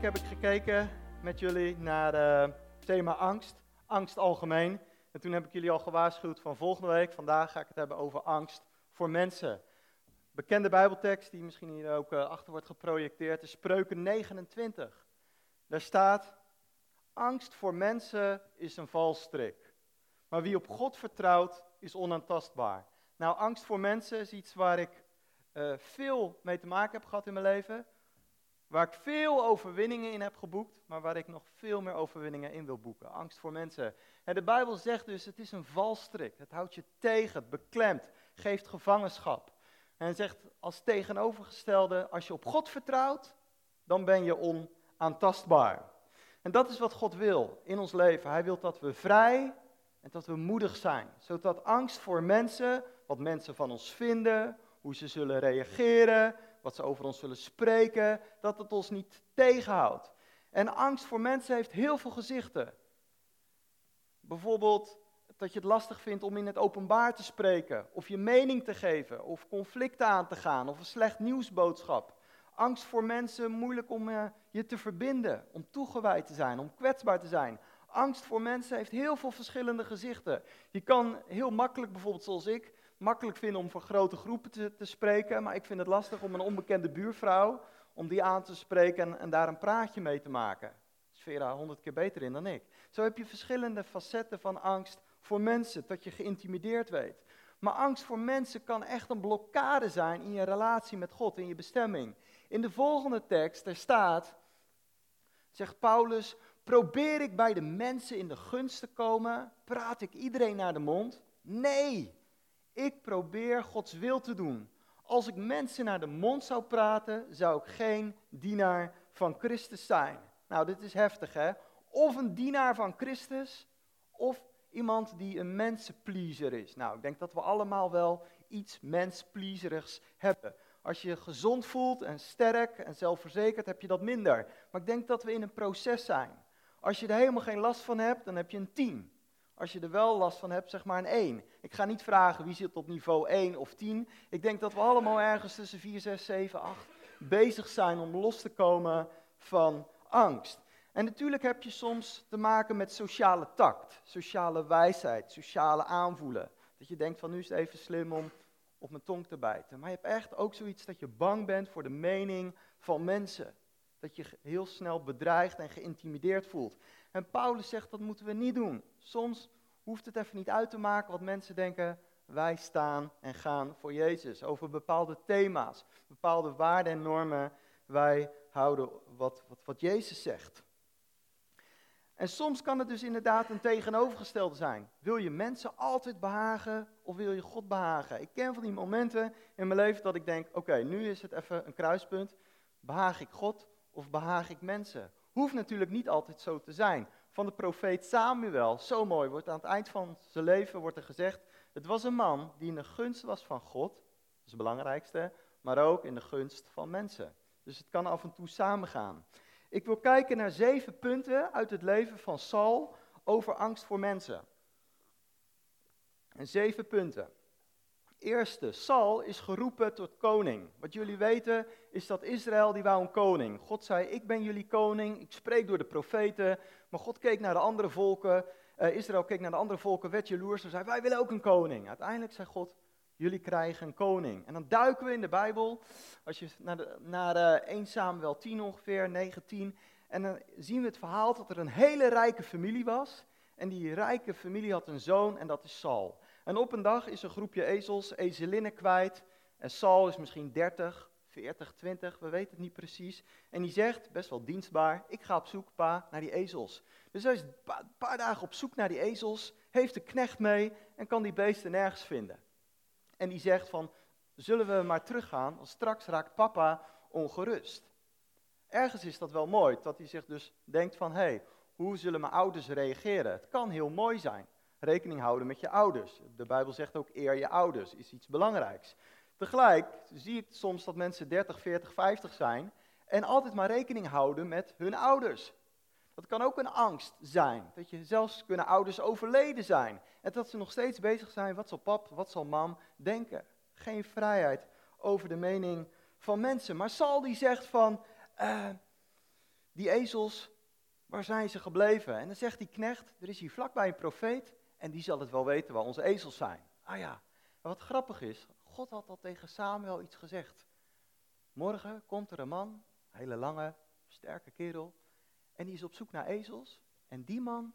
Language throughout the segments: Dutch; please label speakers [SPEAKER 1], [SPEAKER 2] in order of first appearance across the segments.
[SPEAKER 1] Heb ik gekeken met jullie naar het thema angst, angst algemeen. En toen heb ik jullie al gewaarschuwd van volgende week, vandaag ga ik het hebben over angst voor mensen. Bekende Bijbeltekst, die misschien hier ook uh, achter wordt geprojecteerd, is Spreuken 29. Daar staat, angst voor mensen is een valstrik, maar wie op God vertrouwt is onaantastbaar. Nou, angst voor mensen is iets waar ik uh, veel mee te maken heb gehad in mijn leven. Waar ik veel overwinningen in heb geboekt, maar waar ik nog veel meer overwinningen in wil boeken. Angst voor mensen. En de Bijbel zegt dus, het is een valstrik. Het houdt je tegen, beklemt, geeft gevangenschap. En zegt als tegenovergestelde, als je op God vertrouwt, dan ben je onaantastbaar. En dat is wat God wil in ons leven. Hij wil dat we vrij en dat we moedig zijn. Zodat angst voor mensen, wat mensen van ons vinden, hoe ze zullen reageren, wat ze over ons zullen spreken, dat het ons niet tegenhoudt. En angst voor mensen heeft heel veel gezichten. Bijvoorbeeld dat je het lastig vindt om in het openbaar te spreken, of je mening te geven, of conflicten aan te gaan, of een slecht nieuwsboodschap. Angst voor mensen, moeilijk om uh, je te verbinden, om toegewijd te zijn, om kwetsbaar te zijn. Angst voor mensen heeft heel veel verschillende gezichten. Je kan heel makkelijk, bijvoorbeeld zoals ik, makkelijk vinden om voor grote groepen te, te, spreken, maar ik vind het lastig om een onbekende buurvrouw, om die aan te spreken en, daar een praatje mee te maken. Sfera honderd keer beter in dan ik. Zo heb je verschillende facetten van angst voor mensen, dat je geïntimideerd weet. Maar angst voor mensen kan echt een blokkade zijn in je relatie met God, in je bestemming. In de volgende tekst, er staat, zegt Paulus, probeer ik bij de mensen in de gunst te komen? Praat ik iedereen naar de mond? Nee, ik probeer Gods wil te doen. Als ik mensen naar de mond zou praten, zou ik geen dienaar van Christus zijn. Nou, dit is heftig, hè? Of een dienaar van Christus, of iemand die een mensenpleaser is. Nou, ik denk dat we allemaal wel iets menspleaserigs hebben. Als je gezond voelt en sterk en zelfverzekerd, heb je dat minder. Maar ik denk dat we in een proces zijn. Als je er helemaal geen last van hebt, dan heb je een 10. Als je er wel last van hebt, zeg maar een 1. Ik ga niet vragen wie zit op niveau 1 of 10. Ik denk dat we allemaal ergens tussen 4, 6, 7, 8 bezig zijn om los te komen van angst. En natuurlijk heb je soms te maken met sociale tact, sociale wijsheid, sociale aanvoelen. Dat je denkt van nu is het even slim om op mijn tong te bijten. Maar je hebt echt ook zoiets dat je bang bent voor de mening van mensen. Dat je heel snel bedreigd en geïntimideerd voelt. En Paulus zegt dat moeten we niet doen. Soms hoeft het even niet uit te maken wat mensen denken. Wij staan en gaan voor Jezus. Over bepaalde thema's, bepaalde waarden en normen. Wij houden wat, wat, wat Jezus zegt. En soms kan het dus inderdaad een tegenovergestelde zijn. Wil je mensen altijd behagen of wil je God behagen? Ik ken van die momenten in mijn leven dat ik denk: oké, nu is het even een kruispunt. Behaag ik God of behaag ik mensen? Hoeft natuurlijk niet altijd zo te zijn. Van de profeet Samuel, zo mooi, wordt aan het eind van zijn leven wordt er gezegd: het was een man die in de gunst was van God, dat is het belangrijkste, maar ook in de gunst van mensen. Dus het kan af en toe samengaan. Ik wil kijken naar zeven punten uit het leven van Saul over angst voor mensen. En zeven punten. Eerste, Saul is geroepen tot koning. Wat jullie weten is dat Israël die wou een koning. God zei, ik ben jullie koning, ik spreek door de profeten. Maar God keek naar de andere volken, uh, Israël keek naar de andere volken, werd jaloers en zei, wij willen ook een koning. Uiteindelijk zei God, jullie krijgen een koning. En dan duiken we in de Bijbel, als je naar, naar uh, 1 Samuel 10 ongeveer, 19. En dan zien we het verhaal dat er een hele rijke familie was. En die rijke familie had een zoon en dat is Saul. En op een dag is een groepje ezels, ezelinnen kwijt. En Saul is misschien 30, 40, 20, we weten het niet precies. En die zegt, best wel dienstbaar, ik ga op zoek, pa, naar die ezels. Dus hij is een paar dagen op zoek naar die ezels, heeft de knecht mee en kan die beesten nergens vinden. En die zegt van, zullen we maar teruggaan, want straks raakt papa ongerust. Ergens is dat wel mooi, dat hij zich dus denkt van, hé, hey, hoe zullen mijn ouders reageren? Het kan heel mooi zijn. Rekening houden met je ouders. De Bijbel zegt ook, eer je ouders, is iets belangrijks. Tegelijk zie ik soms dat mensen 30, 40, 50 zijn en altijd maar rekening houden met hun ouders. Dat kan ook een angst zijn. Dat je zelfs kunnen ouders overleden zijn. En dat ze nog steeds bezig zijn, wat zal pap, wat zal mam denken. Geen vrijheid over de mening van mensen. Maar Sal die zegt van, uh, die ezels, waar zijn ze gebleven? En dan zegt die knecht, er is hier vlakbij een profeet en die zal het wel weten waar onze ezels zijn. Ah ja, wat grappig is, God had al tegen Samuel iets gezegd. Morgen komt er een man, een hele lange, sterke kerel, en die is op zoek naar ezels. En die man,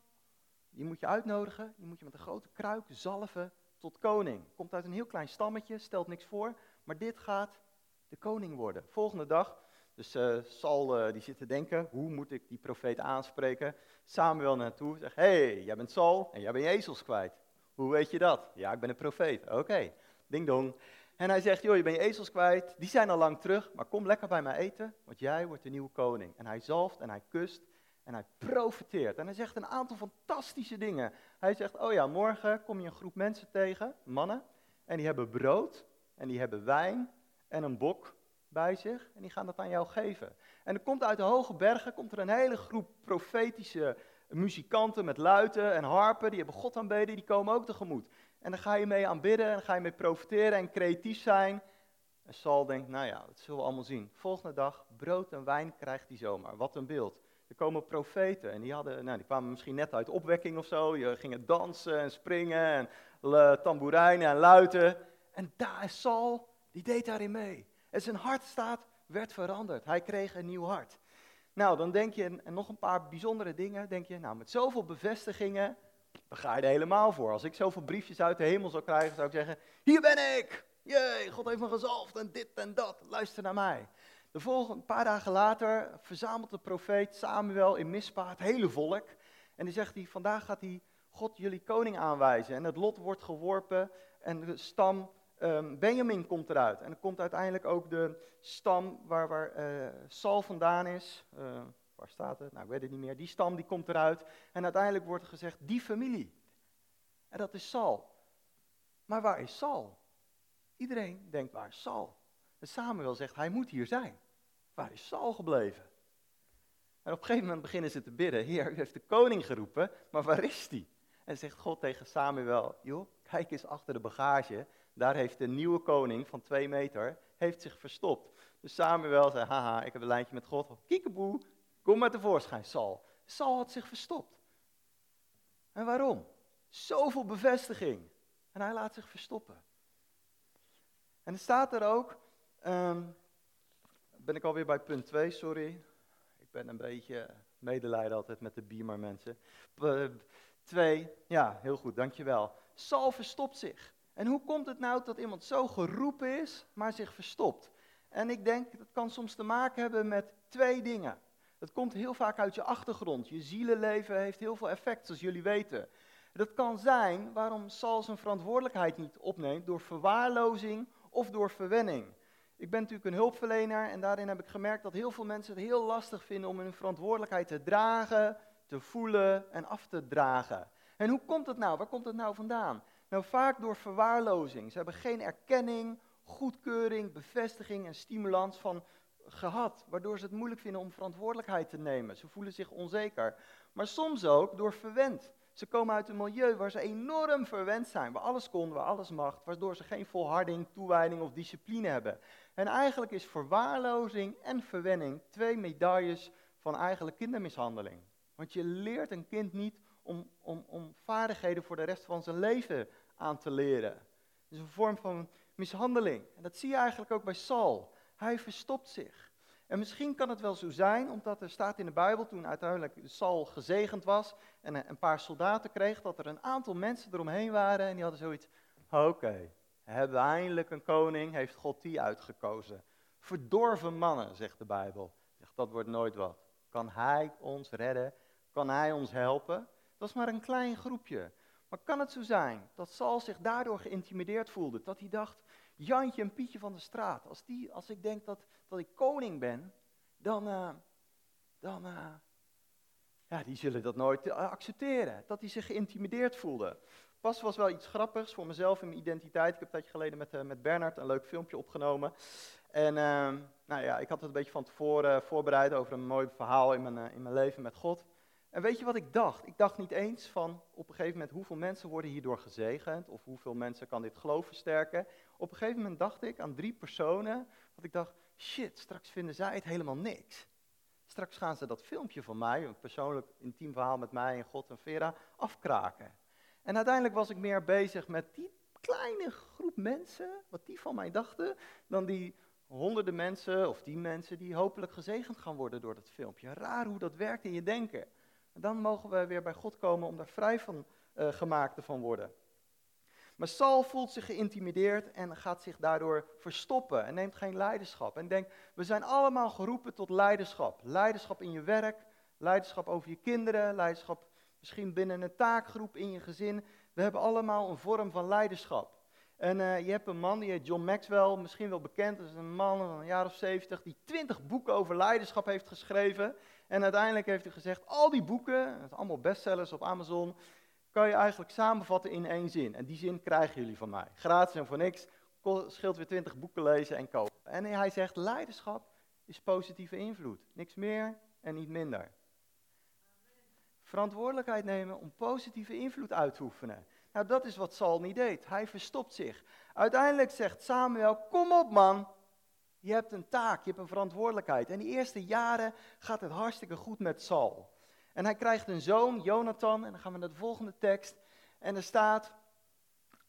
[SPEAKER 1] die moet je uitnodigen, die moet je met een grote kruik zalven tot koning. Komt uit een heel klein stammetje, stelt niks voor, maar dit gaat de koning worden. Volgende dag, dus uh, Saul uh, die zit te denken, hoe moet ik die profeet aanspreken? Samuel naartoe, zegt, hey, jij bent Saul en jij bent je ezels kwijt. Hoe weet je dat? Ja, ik ben een profeet. Oké, ding dong. En hij zegt, joh, je bent je ezels kwijt, die zijn al lang terug, maar kom lekker bij mij eten, want jij wordt de nieuwe koning. En hij zalft en hij kust en hij profiteert. En hij zegt een aantal fantastische dingen. Hij zegt, oh ja, morgen kom je een groep mensen tegen, mannen, en die hebben brood, en die hebben wijn, en een bok bij zich, en die gaan dat aan jou geven. En er komt uit de hoge bergen komt er een hele groep profetische muzikanten met luiten en harpen, die hebben God aanbeden, die komen ook tegemoet. En dan ga je mee aanbidden, en dan ga je mee profiteren en creatief zijn. En Saul denkt, nou ja, dat zullen we allemaal zien. Volgende dag, brood en wijn krijgt hij zomaar. Wat een beeld. Er komen profeten en die, hadden, nou, die kwamen misschien net uit opwekking of zo. Je gingen dansen en springen en tamboerijnen en luiten. En daar is Saul, die deed daarin mee. En zijn hart staat, werd veranderd. Hij kreeg een nieuw hart. Nou, dan denk je, en nog een paar bijzondere dingen, denk je, nou, met zoveel bevestigingen, dan je er helemaal voor. Als ik zoveel briefjes uit de hemel zou krijgen, zou ik zeggen, hier ben ik! Jee, God heeft me gezalfd en dit en dat, luister naar mij. De volgende, een paar dagen later verzamelt de profeet Samuel in Mispa het hele volk. En die zegt hij, vandaag gaat hij God jullie koning aanwijzen. En het lot wordt geworpen en de stam um, Benjamin komt eruit. En er komt uiteindelijk ook de stam waar, waar uh, Saul vandaan is. Uh, waar staat het? Nou, ik weet het niet meer. Die stam die komt eruit. En uiteindelijk wordt er gezegd, die familie. En dat is Saul. Maar waar is Saul? Iedereen denkt, waar is Saul? En Samuel zegt, hij moet hier zijn. Waar is Saul gebleven? En op een gegeven moment beginnen ze te bidden. Heer, u heeft de koning geroepen, maar waar is die? En zegt God tegen Samuel, joh, kijk eens achter de bagage. Daar heeft de nieuwe koning van twee meter, heeft zich verstopt. Dus Samuel zei, haha, ik heb een lijntje met God. Kiekeboe, kom maar tevoorschijn, Saul. Saul had zich verstopt. En waarom? Zoveel bevestiging. En hij laat zich verstoppen. En er staat er ook, Um, ben ik alweer bij punt 2, sorry. Ik ben een beetje medelijden altijd met de beamer mensen. Twee, ja, heel goed, dankjewel. Saul verstopt zich. En hoe komt het nou dat iemand zo geroepen is, maar zich verstopt? En ik denk, dat kan soms te maken hebben met twee dingen. Het komt heel vaak uit je achtergrond. Je zielenleven heeft heel veel effect, zoals jullie weten. Dat kan zijn waarom Saul zijn verantwoordelijkheid niet opneemt door verwaarlozing of door verwenning. Ik ben natuurlijk een hulpverlener en daarin heb ik gemerkt dat heel veel mensen het heel lastig vinden om hun verantwoordelijkheid te dragen, te voelen en af te dragen. En hoe komt het nou? Waar komt het nou vandaan? Nou, vaak door verwaarlozing. Ze hebben geen erkenning, goedkeuring, bevestiging en stimulans van gehad, waardoor ze het moeilijk vinden om verantwoordelijkheid te nemen. Ze voelen zich onzeker. Maar soms ook door verwend. Ze komen uit een milieu waar ze enorm verwend zijn, waar alles kon, waar alles mag, waardoor ze geen volharding, toewijding of discipline hebben. En eigenlijk is verwaarlozing en verwenning twee medailles van eigenlijk kindermishandeling. Want je leert een kind niet om, om, om vaardigheden voor de rest van zijn leven aan te leren. Het is een vorm van mishandeling. En dat zie je eigenlijk ook bij Saul. Hij verstopt zich. En misschien kan het wel zo zijn, omdat er staat in de Bijbel, toen uiteindelijk Saul gezegend was en een paar soldaten kreeg, dat er een aantal mensen eromheen waren en die hadden zoiets, oké, hebben we eindelijk een koning, heeft God die uitgekozen. Verdorven mannen, zegt de Bijbel. Dat wordt nooit wat. Kan hij ons redden? Kan hij ons helpen? Dat was maar een klein groepje. Maar kan het zo zijn dat Saul zich daardoor geïntimideerd voelde? Dat hij dacht, Jantje en Pietje van de straat, als, die, als ik denk dat, dat ik koning ben, dan, uh, dan uh, ja, die zullen dat nooit eh, accepteren. Dat hij zich geïntimideerd voelde. Pas was wel iets grappigs voor mezelf in mijn identiteit. Ik heb een tijdje geleden met, met Bernard een leuk filmpje opgenomen. En nou ja, ik had het een beetje van tevoren voorbereid over een mooi verhaal in mijn, in mijn leven met God. En weet je wat ik dacht? Ik dacht niet eens van op een gegeven moment hoeveel mensen worden hierdoor gezegend of hoeveel mensen kan dit geloof versterken. Op een gegeven moment dacht ik aan drie personen, dat ik dacht, shit, straks vinden zij het helemaal niks. Straks gaan ze dat filmpje van mij, een persoonlijk intiem verhaal met mij en God en Vera, afkraken. En uiteindelijk was ik meer bezig met die kleine groep mensen, wat die van mij dachten, dan die honderden mensen of die mensen die hopelijk gezegend gaan worden door dat filmpje. Raar hoe dat werkt in je denken. En dan mogen we weer bij God komen om daar vrij van uh, gemaakt te van worden. Maar Saul voelt zich geïntimideerd en gaat zich daardoor verstoppen en neemt geen leiderschap. En denkt, we zijn allemaal geroepen tot leiderschap. Leiderschap in je werk, leiderschap over je kinderen, leiderschap misschien binnen een taakgroep in je gezin. We hebben allemaal een vorm van leiderschap. En uh, je hebt een man, die heet John Maxwell, misschien wel bekend. Dat is een man van een jaar of zeventig, die twintig boeken over leiderschap heeft geschreven. En uiteindelijk heeft hij gezegd, al die boeken, het allemaal bestsellers op Amazon, kan je eigenlijk samenvatten in één zin. En die zin krijgen jullie van mij. Gratis en voor niks. Scheelt weer twintig boeken lezen en kopen. En hij zegt, leiderschap is positieve invloed. Niks meer en niet minder. Verantwoordelijkheid nemen om positieve invloed uit te oefenen. Nou, dat is wat Saul niet deed. Hij verstopt zich. Uiteindelijk zegt Samuel, kom op man. Je hebt een taak, je hebt een verantwoordelijkheid. En die eerste jaren gaat het hartstikke goed met Saul. En hij krijgt een zoon, Jonathan, en dan gaan we naar de volgende tekst. En er staat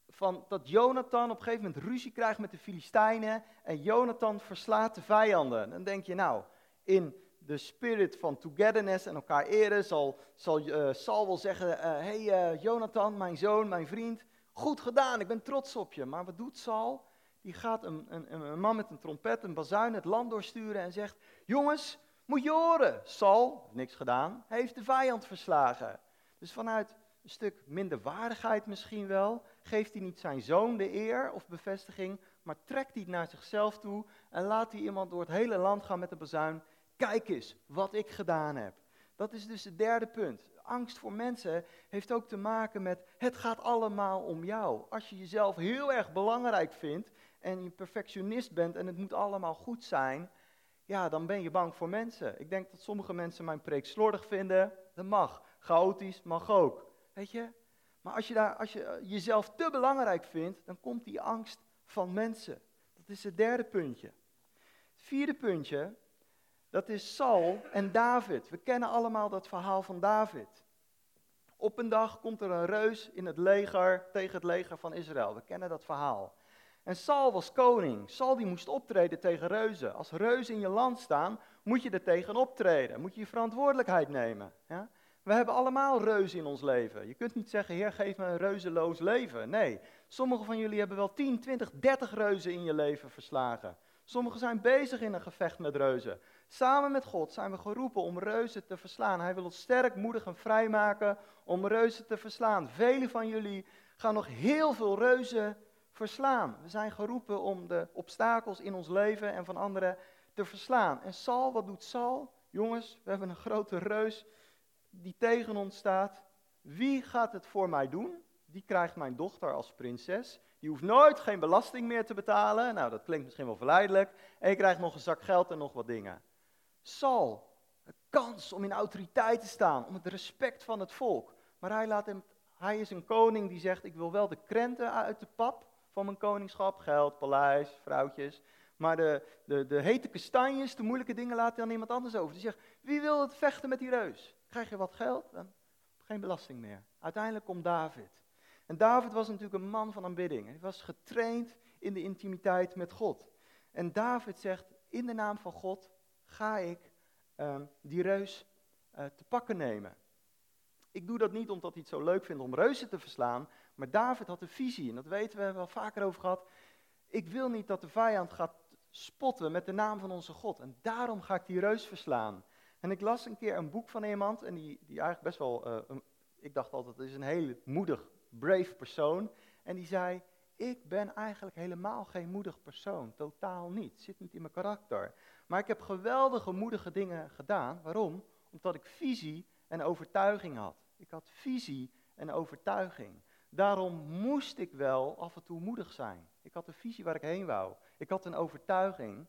[SPEAKER 1] van dat Jonathan op een gegeven moment ruzie krijgt met de Filistijnen. En Jonathan verslaat de vijanden. Dan denk je nou, in de spirit van togetherness en elkaar eren zal, zal uh, wel zeggen, uh, hey, uh, Jonathan, mijn zoon, mijn vriend, goed gedaan, ik ben trots op je. Maar wat doet Saul? Die gaat een, een, een man met een trompet, een bazuin het land doorsturen en zegt, jongens, moet je horen, Saul, niks gedaan, heeft de vijand verslagen. Dus vanuit een stuk minderwaardigheid misschien wel, geeft hij niet zijn zoon de eer of bevestiging, maar trekt hij naar zichzelf toe en laat hij iemand door het hele land gaan met de bazuin. Kijk eens wat ik gedaan heb. Dat is dus het derde punt. Angst voor mensen heeft ook te maken met het gaat allemaal om jou. Als je jezelf heel erg belangrijk vindt en je perfectionist bent en het moet allemaal goed zijn, ja, dan ben je bang voor mensen. Ik denk dat sommige mensen mijn preek slordig vinden. Dat mag. Chaotisch mag ook. Weet je? Maar als je, daar, als je eh, jezelf te belangrijk vindt, dan komt die angst van mensen. Dat is het derde puntje. Het vierde puntje, dat is Saul en David. We kennen allemaal dat verhaal van David. Op een dag komt er een reus in het leger tegen het leger van Israël. We kennen dat verhaal. En Saul was koning. Saul die moest optreden tegen reuzen. Als reuzen in je land staan, moet je er tegen optreden. Moet je je verantwoordelijkheid nemen. Ja? We hebben allemaal reuzen in ons leven. Je kunt niet zeggen, Heer, geef me een reuzeloos leven. Nee, sommigen van jullie hebben wel 10, 20, 30 reuzen in je leven verslagen. Sommigen zijn bezig in een gevecht met reuzen. Samen met God zijn we geroepen om reuzen te verslaan. Hij wil ons sterk, moedig en vrijmaken om reuzen te verslaan. Velen van jullie gaan nog heel veel reuzen verslaan. We zijn geroepen om de obstakels in ons leven en van anderen te verslaan. En Saul, wat doet Saul? Jongens, we hebben een grote reus die tegen ons staat. Wie gaat het voor mij doen? Die krijgt mijn dochter als prinses. Die hoeft nooit geen belasting meer te betalen. Nou, dat klinkt misschien wel verleidelijk. En je krijgt nog een zak geld en nog wat dingen. Saul, een kans om in autoriteit te staan, om het respect van het volk. Maar hij, laat hem, hij is een koning die zegt, ik wil wel de krenten uit de pap van mijn koningschap. Geld, paleis, vrouwtjes. Maar de, de, de hete kastanjes, de moeilijke dingen laat hij aan iemand anders over. Die zegt, wie wil het vechten met die reus? Krijg je wat geld? Dan geen belasting meer. Uiteindelijk komt David. En David was natuurlijk een man van aanbidding. Hij was getraind in de intimiteit met God. En David zegt, in de naam van God ga ik ehm, die reus uh, te pakken nemen. Ik doe dat niet omdat hij het zo leuk vindt om reuzen te verslaan, maar David had een visie, en dat weten we, wel vaker over gehad. Ik wil niet dat de vijand gaat spotten met de naam van onze God. En daarom ga ik die reus verslaan. En ik las een keer een boek van iemand, en die, die eigenlijk best wel, uh, ik dacht altijd, het is een hele moedig, brave persoon. En die zei, ik ben eigenlijk helemaal geen moedig persoon, totaal niet. Zit niet in mijn karakter. Maar ik heb geweldige, moedige dingen gedaan. Waarom? Omdat ik visie en overtuiging had. Ik had visie en overtuiging. Daarom moest ik wel af en toe moedig zijn. Ik had een visie waar ik heen wou. Ik had een overtuiging.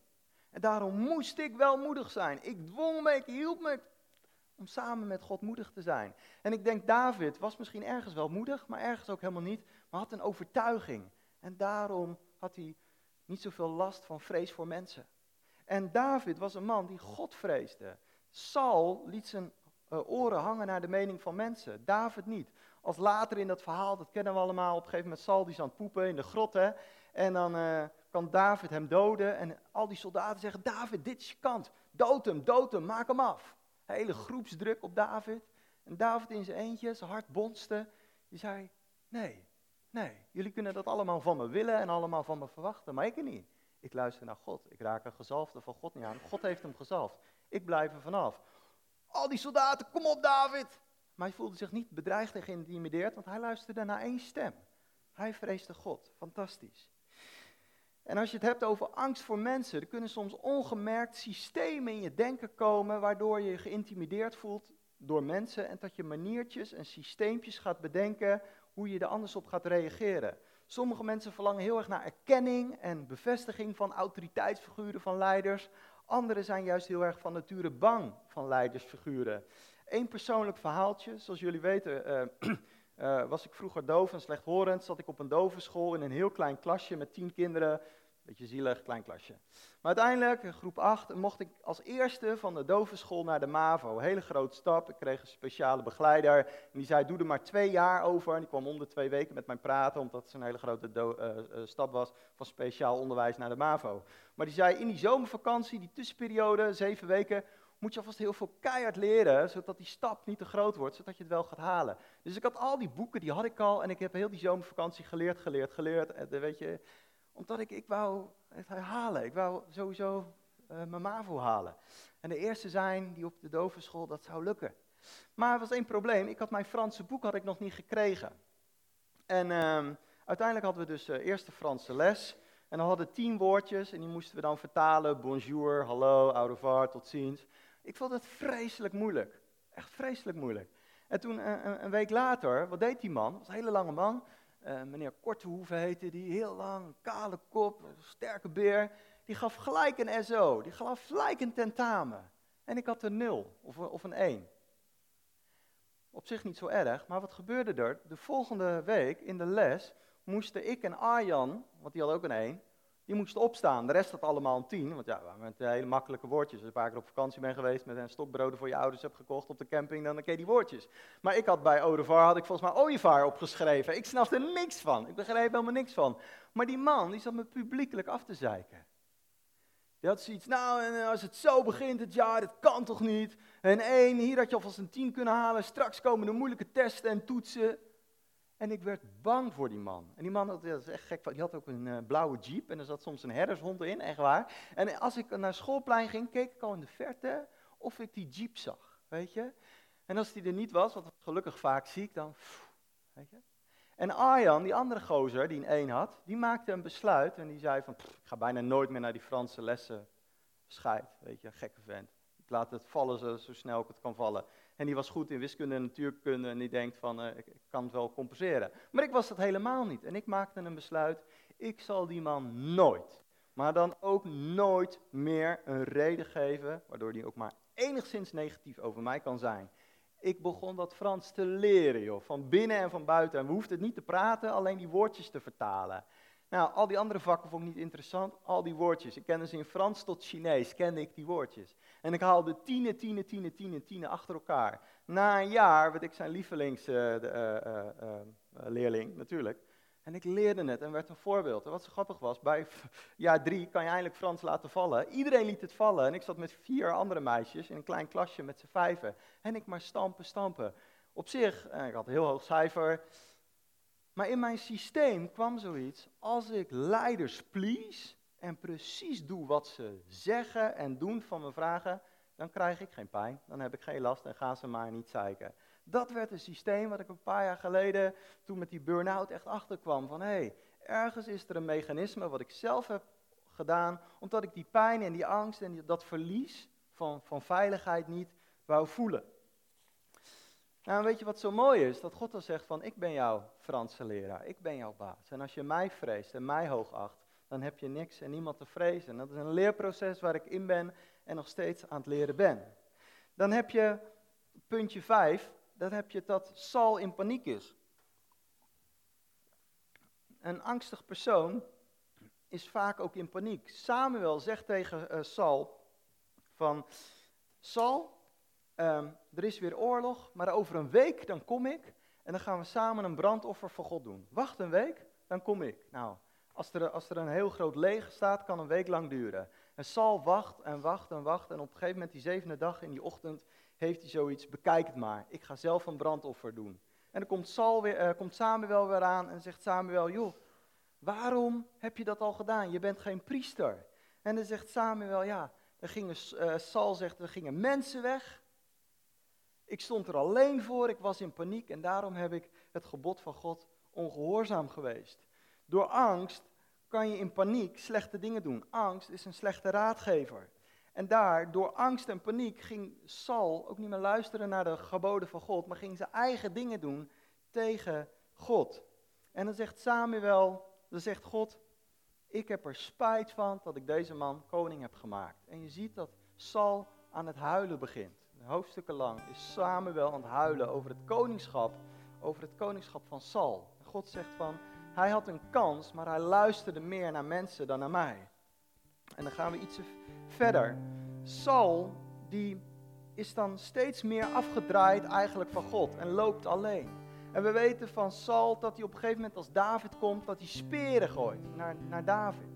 [SPEAKER 1] En daarom moest ik wel moedig zijn. Ik dwong me, ik hielp me om samen met God moedig te zijn. En ik denk, David was misschien ergens wel moedig, maar ergens ook helemaal niet. Maar had een overtuiging. En daarom had hij niet zoveel last van vrees voor mensen. En David was een man die God vreesde. Saul liet zijn uh, oren hangen naar de mening van mensen. David niet. Als later in dat verhaal, dat kennen we allemaal, op een gegeven moment Saul die is aan het poepen in de grot. Hè, en dan uh, kan David hem doden. En al die soldaten zeggen, David, dit is je kant. Dood hem, dood hem, maak hem af. Hele groepsdruk op David. En David in zijn eentje, zijn hart bonste. Die zei, nee, nee, jullie kunnen dat allemaal van me willen en allemaal van me verwachten, maar ik niet. Ik luister naar God. Ik raak een gezalfde van God niet aan. God heeft hem gezalfd. Ik blijf er vanaf. Al die soldaten, kom op David. Maar hij voelde zich niet bedreigd en geïntimideerd, want hij luisterde naar één stem. Hij vreesde God. Fantastisch. En als je het hebt over angst voor mensen, er kunnen soms ongemerkt systemen in je denken komen waardoor je je geïntimideerd voelt door mensen en dat je maniertjes en systeempjes gaat bedenken hoe je er anders op gaat reageren. Sommige mensen verlangen heel erg naar erkenning en bevestiging van autoriteitsfiguren van leiders. Anderen zijn juist heel erg van nature bang van leidersfiguren. Eén persoonlijk verhaaltje, zoals jullie weten, uh, uh, was ik vroeger doof en slechthorend. Zat ik op een dovenschool in een heel klein klasje met tien kinderen. Beetje zielig, klein klasje. Maar uiteindelijk, in groep 8, mocht ik als eerste van de dovenschool naar de MAVO. Hele grote stap. Ik kreeg een speciale begeleider. En die zei, doe er maar twee jaar over. En die kwam om de twee weken met mij praten, omdat het zo'n hele grote uh, stap was van speciaal onderwijs naar de MAVO. Maar die zei, in die zomervakantie, die tussenperiode, zeven weken, moet je alvast heel veel keihard leren, zodat die stap niet te groot wordt, zodat je het wel gaat halen. Dus ik had al die boeken, die had ik al, en ik heb heel die zomervakantie geleerd, geleerd, geleerd. En, weet je, omdat ik, ik wou het halen, ik wou sowieso uh, mijn MAVO halen. En de eerste zijn die op de dovenschool, dat zou lukken. Maar er was één probleem, ik had mijn Franse boek had ik nog niet gekregen. En uh, uiteindelijk hadden we dus uh, eerst de Franse les. En dan hadden tien woordjes en die moesten we dan vertalen. Bonjour, hallo, au revoir, tot ziens. Ik vond het vreselijk moeilijk. Echt vreselijk moeilijk. En toen, uh, een, week later, wat deed die man? Dat was een hele lange man. Uh, meneer Kortehoeven heette die, heel lang, kale kop, sterke beer. Die gaf gelijk een SO, die gaf gelijk een tentamen. En ik had een nul of, of een 1. Op zich niet zo erg, maar wat gebeurde er? De volgende week in de les moesten ik en Arjan, want die had ook een 1, die moesten opstaan. De rest had allemaal een 10, want ja, met hele makkelijke woordjes. Als je een paar keer op vakantie bent geweest met een stokbroden voor je ouders hebt gekocht op de camping, dan ken je die woordjes. Maar ik had bij Odevar, had ik volgens mij ooievaar opgeschreven. Ik snapte er niks van, ik begreep helemaal niks van. Maar die man, die zat me publiekelijk af te zeiken. Die had zoiets, nou, en eh, als het zo begint het jaar, dat kan toch niet? En één, hier had je alvast een 10 kunnen halen, straks komen de moeilijke testen en toetsen. En ik werd bang voor die man. En die man, dat is echt gek, die had ook een uh, blauwe jeep en er zat soms een herdershond in, echt waar. En als ik naar schoolplein ging, keek ik al in de verte of ik die jeep zag, weet je. En als die er niet was, wat gelukkig vaak zie ik dan, weet je. En Arjan, die andere gozer die een één had, die maakte een besluit en die zei van, ik ga bijna nooit meer naar die Franse lessen. Scheid, weet je, gekke vent. Ik laat het vallen zo snel ik het kan vallen. En die was goed in wiskunde en natuurkunde en die denkt van, uh, ik, kan het wel compenseren. Maar ik was dat helemaal niet. En ik maakte een besluit, ik zal die man nooit, maar dan ook nooit meer een reden geven, waardoor die ook maar enigszins negatief over mij kan zijn. Ik begon dat Frans te leren, joh, van binnen en van buiten. En we hoefden het niet te praten, alleen die woordjes te vertalen. Nou, al die andere vakken vond ik niet interessant, al die woordjes. Ik kende ze in Frans tot Chinees, kende ik die woordjes. En ik haalde tienen, tienen, tienen, tienen, tienen achter elkaar. Na een jaar werd ik zijn lievelingsleerling, uh, uh, uh, natuurlijk. En ik leerde het en werd een voorbeeld. En wat zo grappig was, bij jaar drie kan je eindelijk Frans laten vallen. Iedereen liet het vallen en ik zat met vier andere meisjes in een klein klasje met z'n vijven. En ik maar stampen, stampen. Op zich, ik had een heel hoog cijfer, maar in mijn systeem kwam zoiets, als ik leiders please en precies doe wat ze zeggen en doen van me vragen, dan krijg ik geen pijn, dan heb ik geen last en gaan ze maar niet zeiken. Dat werd een systeem wat ik een paar jaar geleden, toen met die burn-out echt achterkwam, van hé, hey, ergens is er een mechanisme wat ik zelf heb gedaan, omdat ik die pijn en die angst en dat verlies van, van veiligheid niet wou voelen. Nou, weet je wat zo mooi is? Dat God dan zegt van, ik ben jouw Franse leraar, ik ben jouw baas. En als je mij vreest en mij hoogacht, dan heb je niks en niemand te vrezen. En dat is een leerproces waar ik in ben en nog steeds aan het leren ben. Dan heb je puntje 5, dan heb je dat Sal in paniek is. Een angstig persoon is vaak ook in paniek. Samuel zegt tegen uh, Saul van, Sal, ehm, er is weer oorlog, maar over een week dan kom ik en dan gaan we samen een brandoffer voor God doen. Wacht een week, dan kom ik. Nou, als er, als er een heel groot leger staat, kan een week lang duren. En Saul wacht en wacht en wacht en op een gegeven moment die zevende dag in die ochtend heeft hij zoiets, bekijk het maar, ik ga zelf een brandoffer doen. En dan komt, Saul weer, uh, komt Samuel weer aan en zegt Samuel, joh, waarom heb je dat al gedaan? Je bent geen priester. En dan zegt Samuel, ja, er gingen, uh, Saul zegt, er gingen mensen weg. Ik stond er alleen voor, ik was in paniek en daarom heb ik het gebod van God ongehoorzaam geweest. Door angst kan je in paniek slechte dingen doen. Angst is een slechte raadgever. En daar, door angst en paniek, ging Saul ook niet meer luisteren naar de geboden van God, maar ging zijn eigen dingen doen tegen God. En dan zegt Samuel, dan zegt God, ik heb er spijt van dat ik deze man koning heb gemaakt. En je ziet dat Saul aan het huilen begint. Hoofdstukken lang is Samuel aan het huilen over het koningschap, over het koningschap van Saul. En God zegt van, hij had een kans, maar hij luisterde meer naar mensen dan naar mij. En dan gaan we iets verder. Saul, die is dan steeds meer afgedraaid eigenlijk van God en loopt alleen. En we weten van Saul dat hij op een gegeven moment als David komt, dat hij speren gooit naar, naar David.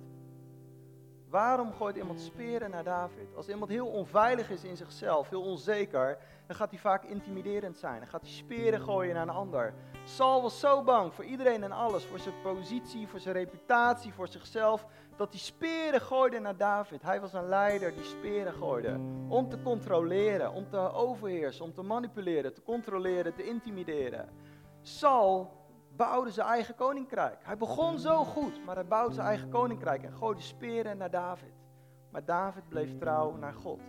[SPEAKER 1] Waarom gooit iemand speren naar David? Als iemand heel onveilig is in zichzelf, heel onzeker, dan gaat hij vaak intimiderend zijn. Dan gaat hij speren gooien naar een ander. Saul was zo bang voor iedereen en alles, voor zijn positie, voor zijn reputatie, voor zichzelf, dat hij speren gooide naar David. Hij was een leider die speren gooide. Om te controleren, om te overheersen, om te manipuleren, te controleren, te intimideren. Saul bouwde zijn eigen koninkrijk. Hij begon zo goed, maar hij bouwde zijn eigen koninkrijk en gooide speren naar David. Maar David bleef trouw naar God.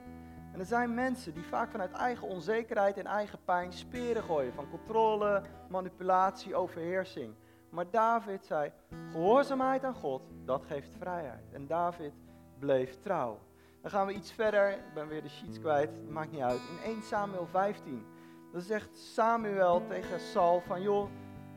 [SPEAKER 1] En er zijn mensen die vaak vanuit eigen onzekerheid en eigen pijn speren gooien. Van controle, manipulatie, overheersing. Maar David zei, gehoorzaamheid aan God, dat geeft vrijheid. En David bleef trouw. Dan gaan we iets verder, ik ben weer de sheets kwijt, maakt niet uit. In 1 Samuel 15, dan zegt Samuel tegen Saul van, joh,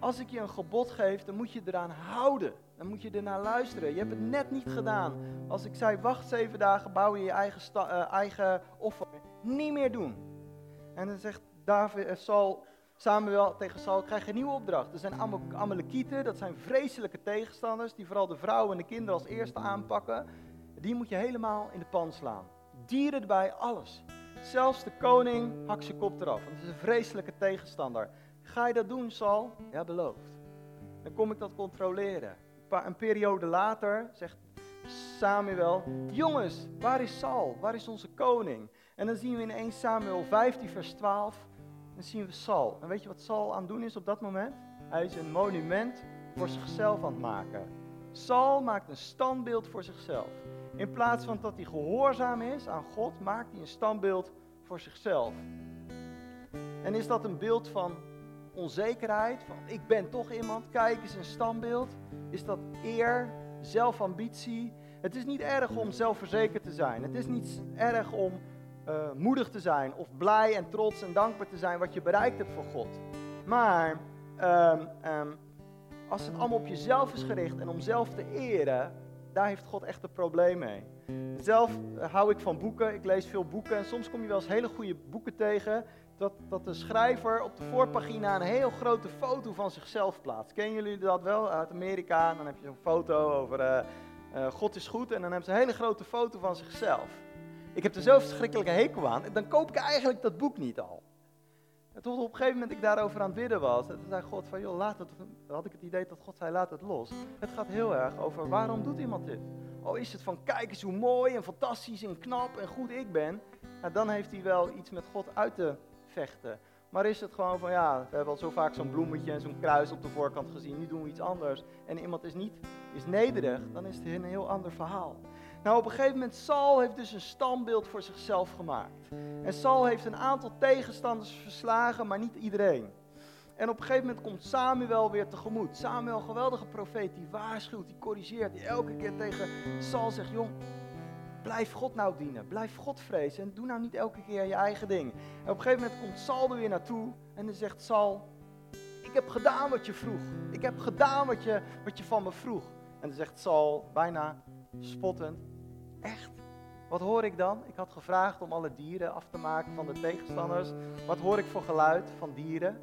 [SPEAKER 1] als ik je een gebod geef, dan moet je eraan houden. Dan moet je ernaar luisteren. Je hebt het net niet gedaan. Als ik zei, wacht zeven dagen, bouw je je eigen, uh, eigen offer. Niet meer doen. En dan zegt David, uh, Saul, Samuel tegen Saul, krijg een nieuwe opdracht. Er zijn Amalekieten, dat zijn vreselijke tegenstanders, die vooral de vrouwen en de kinderen als eerste aanpakken. Die moet je helemaal in de pan slaan. Dieren erbij, alles. Zelfs de koning hakt zijn kop eraf, want het is een vreselijke tegenstander. Ga je dat doen, Saul? Ja, beloofd. Dan kom ik dat controleren. Een periode later zegt Samuel: Jongens, waar is Saul? Waar is onze koning? En dan zien we in 1 Samuel 15, vers 12. Dan zien we Saul. En weet je wat Saul aan het doen is op dat moment? Hij is een monument voor zichzelf aan het maken. Saul maakt een standbeeld voor zichzelf. In plaats van dat hij gehoorzaam is aan God, maakt hij een standbeeld voor zichzelf. En is dat een beeld van onzekerheid, van ik ben toch iemand, kijk eens een standbeeld. Is dat eer, zelfambitie? Het is niet erg om zelfverzekerd te zijn. Het is niet erg om uh, moedig te zijn of blij en trots en dankbaar te zijn wat je bereikt hebt voor God. Maar um, um, als het allemaal op jezelf is gericht en om zelf te eren, daar heeft God echt een probleem mee. Zelf uh, hou ik van boeken, ik lees veel boeken en soms kom je wel eens hele goede boeken tegen dat, dat de schrijver op de voorpagina een heel grote foto van zichzelf plaatst. Kennen jullie dat wel uit Amerika? Dan heb je zo'n foto over uh, uh, God is goed en dan hebben ze een hele grote foto van zichzelf. Ik heb er zo verschrikkelijke hekel aan, dan koop ik eigenlijk dat boek niet al. En tot op een gegeven moment ik daarover aan het bidden was, en toen zei God van, joh, laat het, had ik het idee dat God zei, laat het los. Het gaat heel erg over, waarom doet iemand dit? Oh, is het van, kijk eens hoe mooi en fantastisch en knap en goed ik ben. Nou, dan heeft hij wel iets met God uit te vechten. Maar is het gewoon van ja, we hebben al zo vaak zo'n bloemetje en zo'n kruis op de voorkant gezien, nu doen we iets anders. En iemand is niet, is nederig, dan is het een heel ander verhaal. Nou, op een gegeven moment, Saul heeft dus een standbeeld voor zichzelf gemaakt. En Saul heeft een aantal tegenstanders verslagen, maar niet iedereen. En op een gegeven moment komt Samuel weer tegemoet. Samuel, geweldige profeet, die waarschuwt, die corrigeert, die elke keer tegen Saul zegt, jong, Blijf God nou dienen. Blijf God vrezen. En doe nou niet elke keer je eigen ding. En op een gegeven moment komt Saul er weer naartoe. En dan zegt Saul: Ik heb gedaan wat je vroeg. Ik heb gedaan wat je, wat je van me vroeg. En dan zegt Saul, bijna spottend: Echt? Wat hoor ik dan? Ik had gevraagd om alle dieren af te maken van de tegenstanders. Wat hoor ik voor geluid van dieren?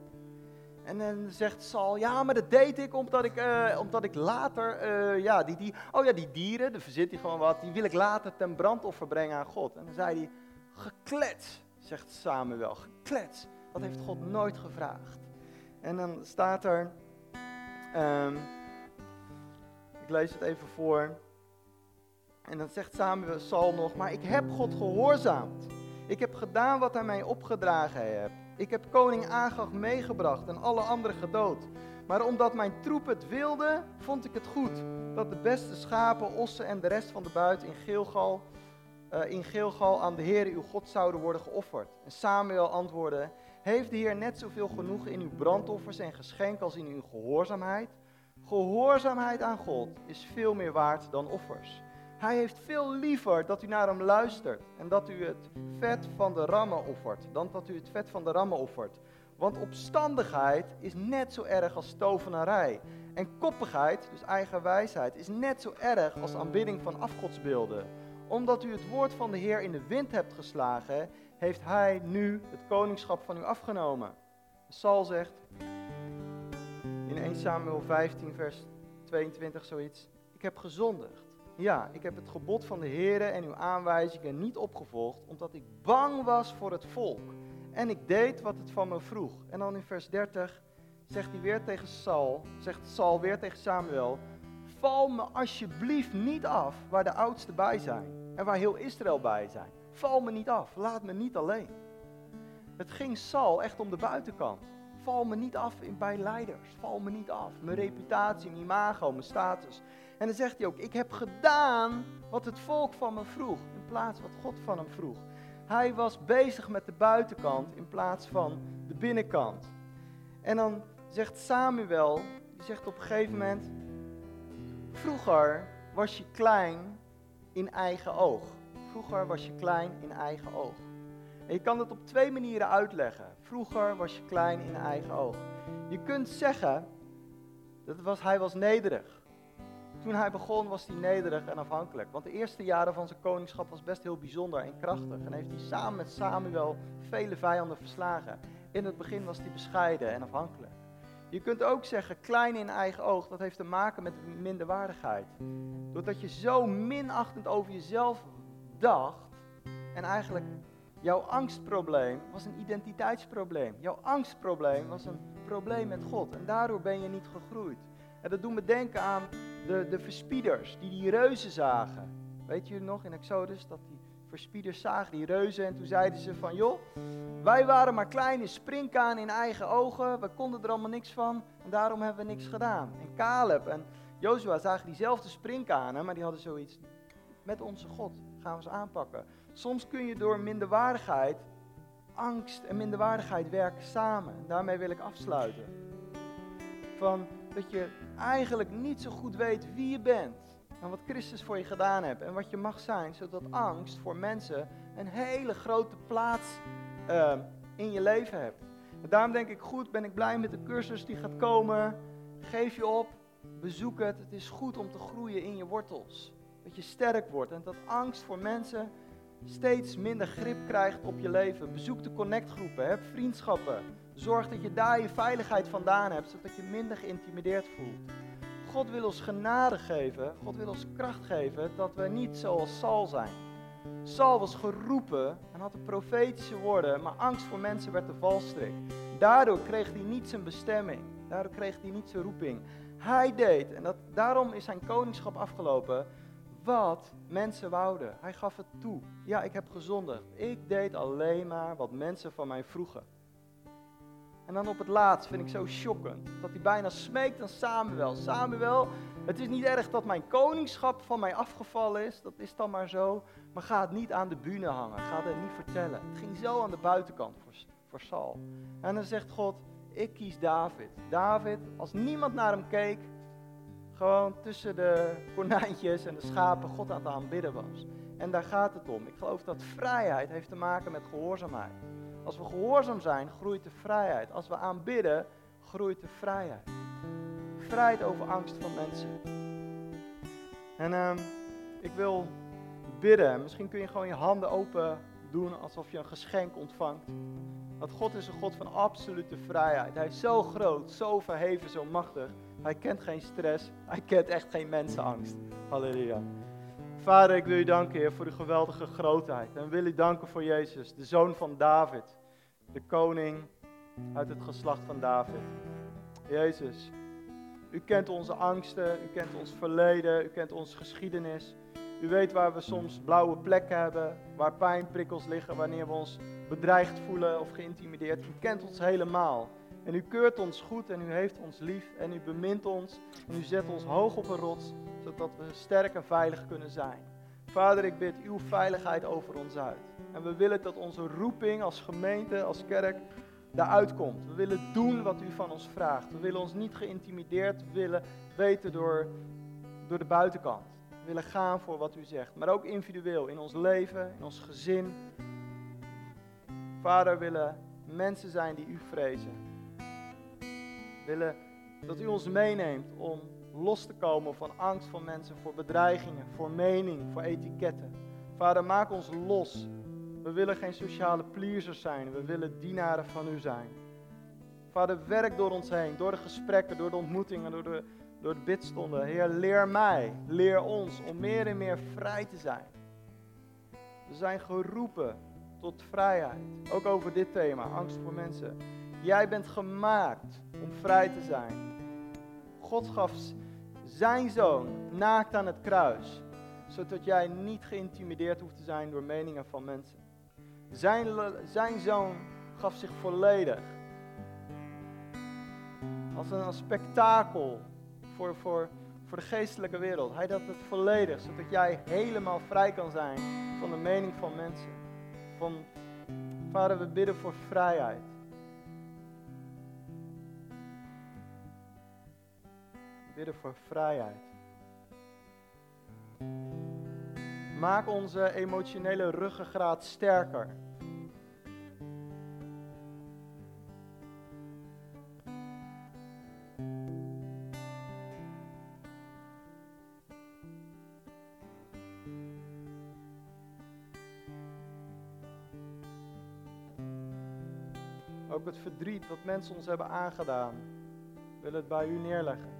[SPEAKER 1] En dan zegt Saul, ja, maar dat deed ik omdat ik, uh, omdat ik later, uh, ja, die, die, oh ja, die dieren, daar verzit hij gewoon wat, die wil ik later ten brandoffer brengen aan God. En dan zei hij, geklets, zegt Samuel, geklets. Dat heeft God nooit gevraagd. En dan staat er, um, ik lees het even voor. En dan zegt Samuel Saul nog, maar ik heb God gehoorzaamd. Ik heb gedaan wat hij mij opgedragen heeft. Ik heb koning Agag meegebracht en alle anderen gedood. Maar omdat mijn troep het wilde, vond ik het goed dat de beste schapen, ossen en de rest van de buit in Gilgal, uh, in aan de Heer uw God zouden worden geofferd. En Samuel antwoordde, heeft de Heer net zoveel genoegen in uw brandoffers en geschenk als in uw gehoorzaamheid? Gehoorzaamheid aan God is veel meer waard dan offers. Hij heeft veel liever dat u naar hem luistert en dat u het vet van de rammen offert, dan dat u het vet van de rammen offert. Want opstandigheid is net zo erg als tovenarij. En koppigheid, dus eigen wijsheid, is net zo erg als aanbidding van afgodsbeelden. Omdat u het woord van de Heer in de wind hebt geslagen, heeft hij nu het koningschap van u afgenomen. Saul zegt in 1 Samuel 15, vers 22 zoiets: Ik heb gezondigd. Ja, ik heb het gebod van de Heer en uw aanwijzingen niet opgevolgd, omdat ik bang was voor het volk. En ik deed wat het van me vroeg. En dan in vers 30 zegt hij weer tegen Saul, zegt Saul weer tegen Samuel: Val me alsjeblieft niet af waar de oudsten bij zijn en waar heel Israël bij zijn. Val me niet af, laat me niet alleen. Het ging Saul echt om de buitenkant. Val me niet af bij leiders. Val me niet af. Mijn reputatie, mijn imago, mijn status. En dan zegt hij ook: Ik heb gedaan wat het volk van me vroeg, in plaats wat God van hem vroeg. Hij was bezig met de buitenkant in plaats van de binnenkant. En dan zegt Samuel, die zegt op een gegeven moment: Vroeger was je klein in eigen oog. Vroeger was je klein in eigen oog. En je kan het op twee manieren uitleggen. Vroeger was je klein in eigen oog. Je kunt zeggen, dat was, hij was nederig. Toen hij begon was hij nederig en afhankelijk. Want de eerste jaren van zijn koningschap was best heel bijzonder en krachtig. En heeft hij samen met Samuel vele vijanden verslagen. In het begin was hij bescheiden en afhankelijk. Je kunt ook zeggen, klein in eigen oog, dat heeft te maken met minderwaardigheid. Doordat je zo minachtend over jezelf dacht en eigenlijk Jouw angstprobleem was een identiteitsprobleem. Jouw angstprobleem was een probleem met God. En daardoor ben je niet gegroeid. En dat doet me denken aan de, de verspieders die die reuzen zagen. Weet je nog in Exodus dat die verspieders zagen die reuzen en toen zeiden ze van joh, wij waren maar kleine springkaan in eigen ogen, we konden er allemaal niks van en daarom hebben we niks gedaan. En Caleb en Jozua zagen diezelfde springkanen, maar die hadden zoiets, met onze God gaan we ze aanpakken. Soms kun je door minderwaardigheid, angst en minderwaardigheid werken samen. En daarmee wil ik afsluiten. Van dat je eigenlijk niet zo goed weet wie je bent. En wat Christus voor je gedaan heeft. En wat je mag zijn. Zodat angst voor mensen een hele grote plaats uh, in je leven hebt. En daarom denk ik goed, ben ik blij met de cursus die gaat komen. Geef je op, bezoek het. Het is goed om te groeien in je wortels. Dat je sterk wordt en dat angst voor mensen steeds minder grip krijgt op je leven. Bezoek de connectgroepen, heb vriendschappen. Zorg dat je daar je veiligheid vandaan hebt, zodat je minder geïntimideerd voelt. God wil ons genade geven, God wil ons kracht geven dat we niet zoals Saul zijn. Saul was geroepen en had de profetische woorden, maar angst voor mensen werd de valstrik. Daardoor kreeg hij niet zijn bestemming, daardoor kreeg hij niet zijn roeping. Hij deed, en dat, daarom is zijn koningschap afgelopen, wat mensen wouden. Hij gaf het toe. Ja, ik heb gezondigd. Ik deed alleen maar wat mensen van mij vroegen. En dan op het laatst vind ik zo shockend dat hij bijna smeekt aan Samuel. Samuel, het is niet erg dat mijn koningschap van mij afgevallen is, dat is dan maar zo. Maar ga het niet aan de bühne hangen, ga het niet vertellen. Het ging zo aan de buitenkant voor, voor Saul. En dan zegt God, ik kies David. David, als niemand naar hem keek, gewoon tussen de konijntjes en de schapen God aan het aanbidden was. En daar gaat het om. Ik geloof dat vrijheid heeft te maken met gehoorzaamheid. Als we gehoorzaam zijn, groeit de vrijheid. Als we aanbidden, groeit de vrijheid. Vrijheid over angst van mensen. En uh, ik wil bidden. Misschien kun je gewoon je handen open doen alsof je een geschenk ontvangt. Want God is een God van absolute vrijheid. Hij is zo groot, zo verheven, zo machtig. Hij kent geen stress. Hij kent echt geen mensenangst. Halleluja. Vader, ik wil u danken, Heer, voor uw geweldige grootheid. En wil u danken voor Jezus, de zoon van David. De koning uit het geslacht van David. Jezus, u kent onze angsten, u kent ons verleden, u kent onze geschiedenis. U weet waar we soms blauwe plekken hebben, waar pijnprikkels liggen, wanneer we ons bedreigd voelen of geïntimideerd. U kent ons helemaal. En u keurt ons goed en u heeft ons lief en u bemint ons en u zet ons hoog op een rots, zodat we sterk en veilig kunnen zijn. Vader, ik bid uw veiligheid over ons uit. En we willen dat onze roeping als gemeente, als kerk, daaruit komt. We willen doen wat u van ons vraagt. We willen ons niet geïntimideerd willen weten door, door de buitenkant. We willen gaan voor wat u zegt. Maar ook individueel, in ons leven, in ons gezin. Vader, willen mensen zijn die u vrezen. We willen dat u ons meeneemt om los te komen van angst van mensen, voor bedreigingen, voor mening, voor etiketten. Vader, maak ons los we willen geen sociale pleasers zijn. We willen dienaren van u zijn. Vader, werk door ons heen, door de gesprekken, door de ontmoetingen, door de, door de bidstonden. Heer, leer mij, leer ons om meer en meer vrij te zijn. We zijn geroepen tot vrijheid. Ook over dit thema, angst voor mensen. Jij bent gemaakt om vrij te zijn. God gaf zijn zoon naakt aan het kruis, zodat jij niet geïntimideerd hoeft te zijn door meningen van mensen. Zijn, zijn zoon gaf zich volledig. Als een, spektakel voor, voor, voor de geestelijke wereld. Hij dat het volledig, zodat jij helemaal vrij kan zijn van de mening van mensen. Van, vader, we bidden voor vrijheid. We bidden voor vrijheid. Maak onze emotionele ruggengraat sterker. Ook het verdriet wat mensen ons hebben aangedaan, wil het bij u neerleggen.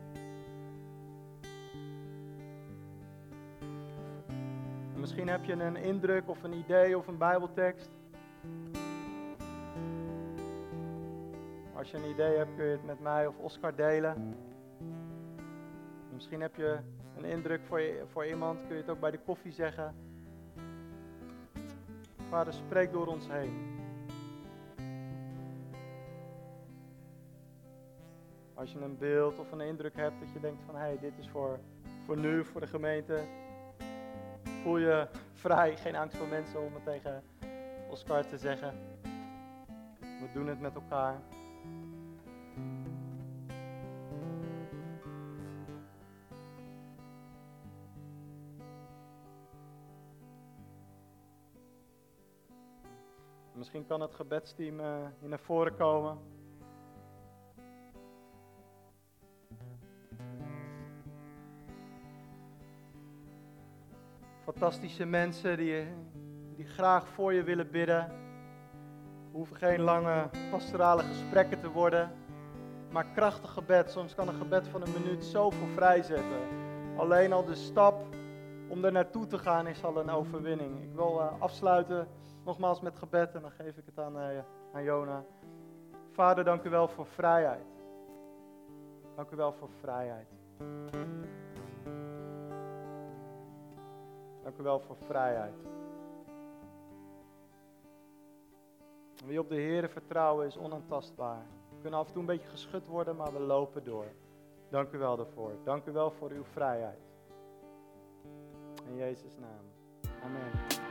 [SPEAKER 1] Misschien heb je een indruk of een idee of een Bijbeltekst. Als je een idee hebt, kun je het met mij of Oscar delen. Misschien heb je een indruk voor, je, voor iemand, kun je het ook bij de koffie zeggen. Vader, spreek door ons heen. Als je een beeld of een indruk hebt dat je denkt van hé, hey, dit is voor, voor nu, voor de gemeente, voel je vrij, geen angst voor mensen om het tegen Oscar te zeggen. We doen het met elkaar. Misschien kan het gebedsteam hier naar voren komen. Fantastische mensen die, die graag voor je willen bidden. We hoeven geen lange pastorale gesprekken te worden, maar krachtig gebed. Soms kan een gebed van een minuut zoveel vrijzetten. Alleen al de stap om er naartoe te gaan is al een overwinning. Ik wil uh, afsluiten nogmaals met gebed en dan geef ik het aan, uh, aan Jona. Vader, dank u wel voor vrijheid. Dank u wel voor vrijheid. Dank u wel voor vrijheid. Wie op de Heer vertrouwen is onaantastbaar. We kunnen af en toe een beetje geschud worden, maar we lopen door. Dank u wel daarvoor. Dank u wel voor uw vrijheid. In Jezus' naam. Amen.